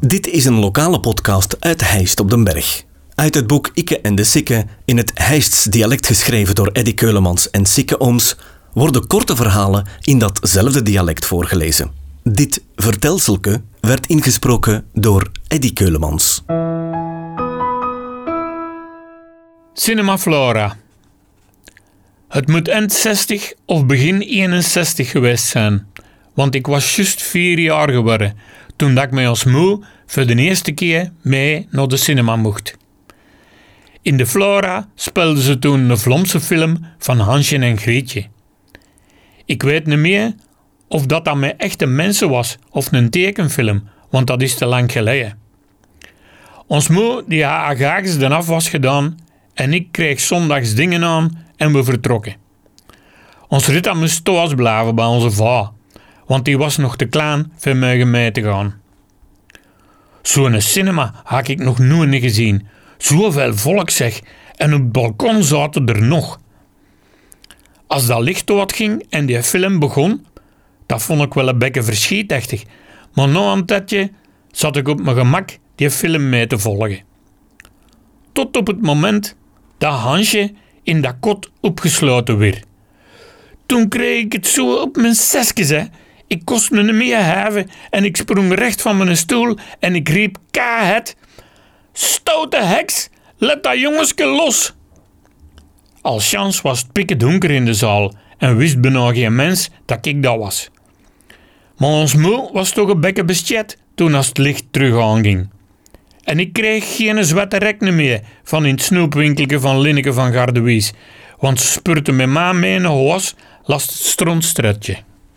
Dit is een lokale podcast uit Heist op den Berg. Uit het boek Ikke en de Sikke, in het Heists dialect geschreven door Eddy Keulemans en Sikke Ooms, worden korte verhalen in datzelfde dialect voorgelezen. Dit vertelselke werd ingesproken door Eddy Keulemans. Cinema Flora. Het moet eind 60 of begin 61 geweest zijn, want ik was juist vier jaar geworden toen dat ik met ons moe voor de eerste keer mee naar de cinema mocht. In de Flora speelden ze toen een Vlaamse film van Hansje en Grietje. Ik weet niet meer of dat dan met echte mensen was of een tekenfilm, want dat is te lang geleden. Ons moe die haar graag de afwas gedaan en ik kreeg zondags dingen aan en we vertrokken. Ons Rita moest thuis blijven bij onze vrouw, want die was nog te klein voor mij mee te gaan. Zo'n cinema had ik nog nooit gezien. Zoveel volk zeg, en op het balkon zaten er nog. Als dat licht wat ging en die film begon, dat vond ik wel een beetje verschietachtig, maar na een tijdje zat ik op mijn gemak die film mee te volgen. Tot op het moment dat Hansje in dat kot opgesloten werd. Toen kreeg ik het zo op mijn zesjes, hè. Ik kost me niet meer haven en ik sprong recht van mijn stoel en ik riep kahet. Stoute heks, let dat jongensje los! Als chans was het pikken donker in de zaal en wist bijna geen mens dat ik dat was. Maar ons moe was toch een bekke bestjet toen als het licht terug aanging. En ik kreeg geen zwette rek meer van in het snoepwinkelje van Linneke van Gardewies, want ze spurte met ma mee een hoos last het strontstretje.